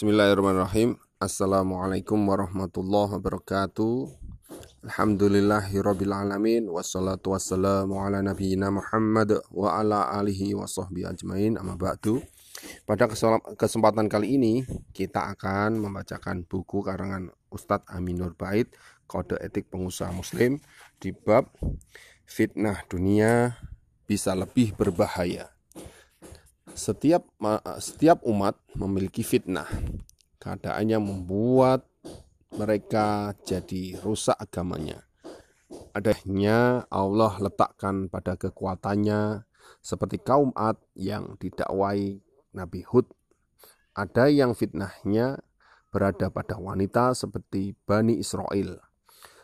Bismillahirrahmanirrahim. Assalamualaikum warahmatullahi wabarakatuh. Alhamdulillahirabbil alamin wassalatu wassalamu ala nabiyyina Muhammad wa ala alihi wa sahbihi ajmain. Amma ba'du. Pada kesempatan kali ini kita akan membacakan buku karangan Ustadz Aminur Bait Kode Etik Pengusaha Muslim di bab fitnah dunia bisa lebih berbahaya. Setiap setiap umat memiliki fitnah. Keadaannya membuat mereka jadi rusak agamanya. Adanya Allah letakkan pada kekuatannya seperti kaum Ad yang didakwai Nabi Hud. Ada yang fitnahnya berada pada wanita seperti Bani Israel.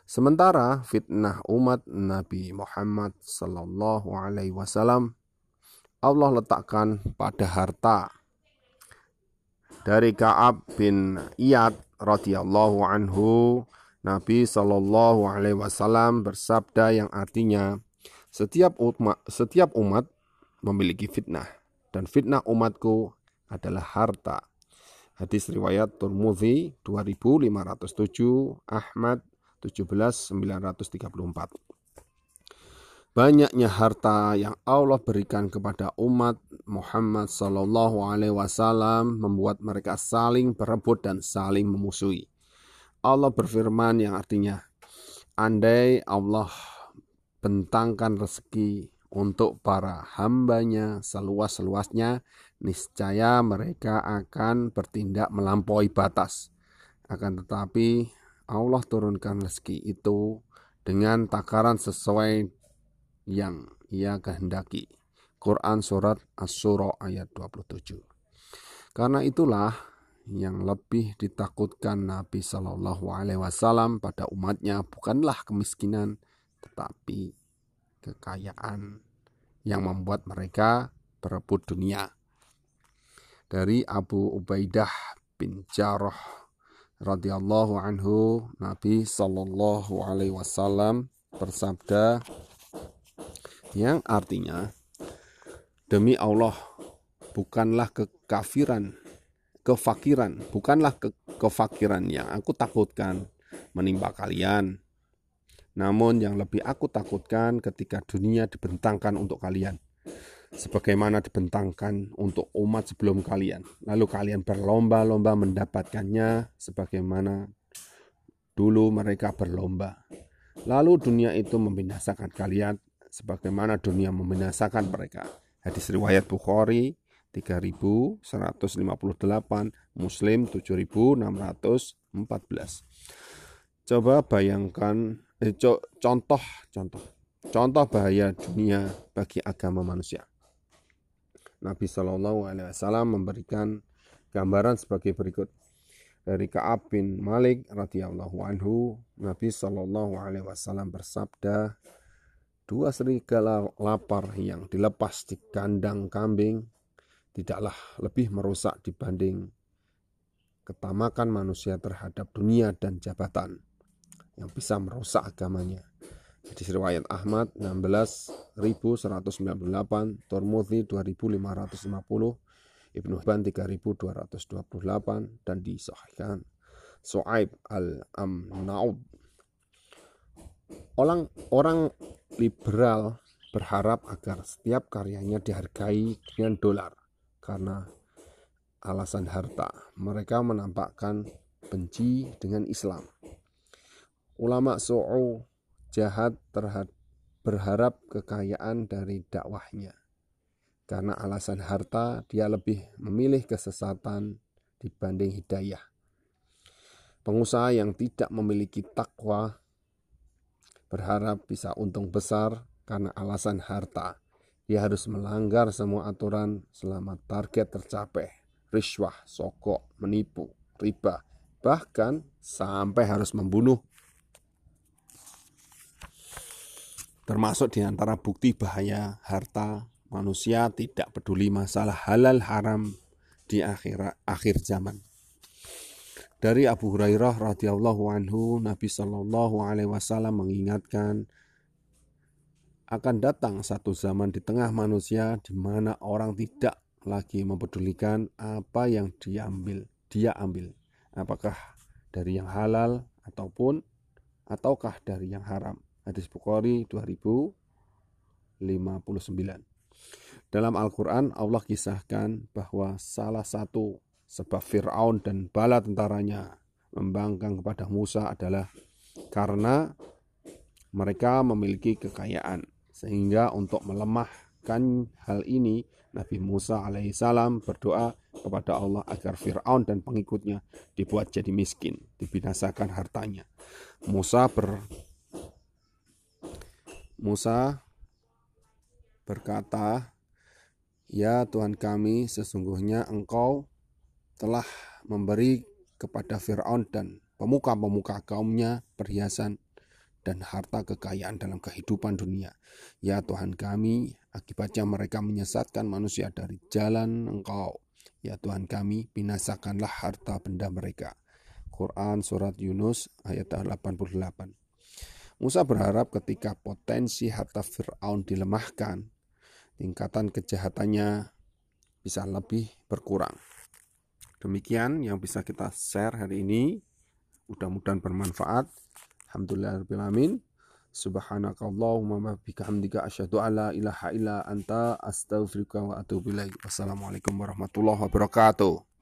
Sementara fitnah umat Nabi Muhammad Sallallahu Alaihi Wasallam Allah letakkan pada harta. Dari Ka'ab bin Iyad radhiyallahu anhu, Nabi Shallallahu alaihi wasallam bersabda yang artinya setiap umat, setiap umat memiliki fitnah dan fitnah umatku adalah harta. Hadis riwayat Turmudi 2507, Ahmad 17934. Banyaknya harta yang Allah berikan kepada umat Muhammad Sallallahu Alaihi Wasallam membuat mereka saling berebut dan saling memusuhi. Allah berfirman yang artinya, andai Allah bentangkan rezeki untuk para hambanya seluas-luasnya, niscaya mereka akan bertindak melampaui batas. Akan tetapi Allah turunkan rezeki itu dengan takaran sesuai yang ia kehendaki. Quran Surat As-Surah ayat 27. Karena itulah yang lebih ditakutkan Nabi Shallallahu Alaihi Wasallam pada umatnya bukanlah kemiskinan, tetapi kekayaan yang membuat mereka berebut dunia. Dari Abu Ubaidah bin Jarrah radhiyallahu anhu, Nabi Shallallahu Alaihi Wasallam bersabda, yang artinya demi Allah bukanlah kekafiran kefakiran bukanlah ke kefakiran yang aku takutkan menimpa kalian. Namun yang lebih aku takutkan ketika dunia dibentangkan untuk kalian. Sebagaimana dibentangkan untuk umat sebelum kalian. Lalu kalian berlomba-lomba mendapatkannya sebagaimana dulu mereka berlomba. Lalu dunia itu membinasakan kalian sebagaimana dunia membinasakan mereka. Hadis riwayat Bukhari 3158, Muslim 7614. Coba bayangkan eh, co contoh contoh contoh bahaya dunia bagi agama manusia. Nabi Shallallahu Alaihi Wasallam memberikan gambaran sebagai berikut dari Kaab bin Malik radhiyallahu anhu Nabi Shallallahu Alaihi Wasallam bersabda Dua serigala lapar yang dilepas di kandang kambing tidaklah lebih merusak dibanding ketamakan manusia terhadap dunia dan jabatan yang bisa merusak agamanya. Di riwayat Ahmad 16.198, Tormudi 2.550, Ibnu Hibban 3.228 dan disahihkan Su'aib al-Amnaud. Orang orang liberal berharap agar setiap karyanya dihargai dengan dolar karena alasan harta. Mereka menampakkan benci dengan Islam. Ulama Su'u jahat terhadap berharap kekayaan dari dakwahnya. Karena alasan harta, dia lebih memilih kesesatan dibanding hidayah. Pengusaha yang tidak memiliki takwa berharap bisa untung besar karena alasan harta. Dia harus melanggar semua aturan selama target tercapai. Riswah, sokok, menipu, riba, bahkan sampai harus membunuh. Termasuk di antara bukti bahaya harta manusia tidak peduli masalah halal haram di akhir akhir zaman. Dari Abu Hurairah radhiyallahu anhu, Nabi Shallallahu alaihi wasallam mengingatkan akan datang satu zaman di tengah manusia di mana orang tidak lagi mempedulikan apa yang diambil dia ambil. Apakah dari yang halal ataupun ataukah dari yang haram. Hadis Bukhari 2059. Dalam Al-Quran Allah kisahkan bahwa salah satu sebab Fir'aun dan bala tentaranya membangkang kepada Musa adalah karena mereka memiliki kekayaan. Sehingga untuk melemahkan hal ini Nabi Musa alaihissalam berdoa kepada Allah agar Fir'aun dan pengikutnya dibuat jadi miskin, dibinasakan hartanya. Musa ber Musa berkata, "Ya Tuhan kami, sesungguhnya Engkau telah memberi kepada Firaun dan pemuka-pemuka kaumnya perhiasan dan harta kekayaan dalam kehidupan dunia. Ya Tuhan kami, akibatnya mereka menyesatkan manusia dari jalan Engkau. Ya Tuhan kami, binasakanlah harta benda mereka. Quran Surat Yunus ayat 88 Musa berharap ketika potensi harta Fir'aun dilemahkan, tingkatan kejahatannya bisa lebih berkurang. Demikian yang bisa kita share hari ini. Mudah-mudahan bermanfaat. Alhamdulillahirrahmanirrahim. Subhanakallahumma bihamdika asyhadu alla ilaha illa anta astaghfiruka wa atubu ilaik. Wassalamualaikum warahmatullahi wabarakatuh.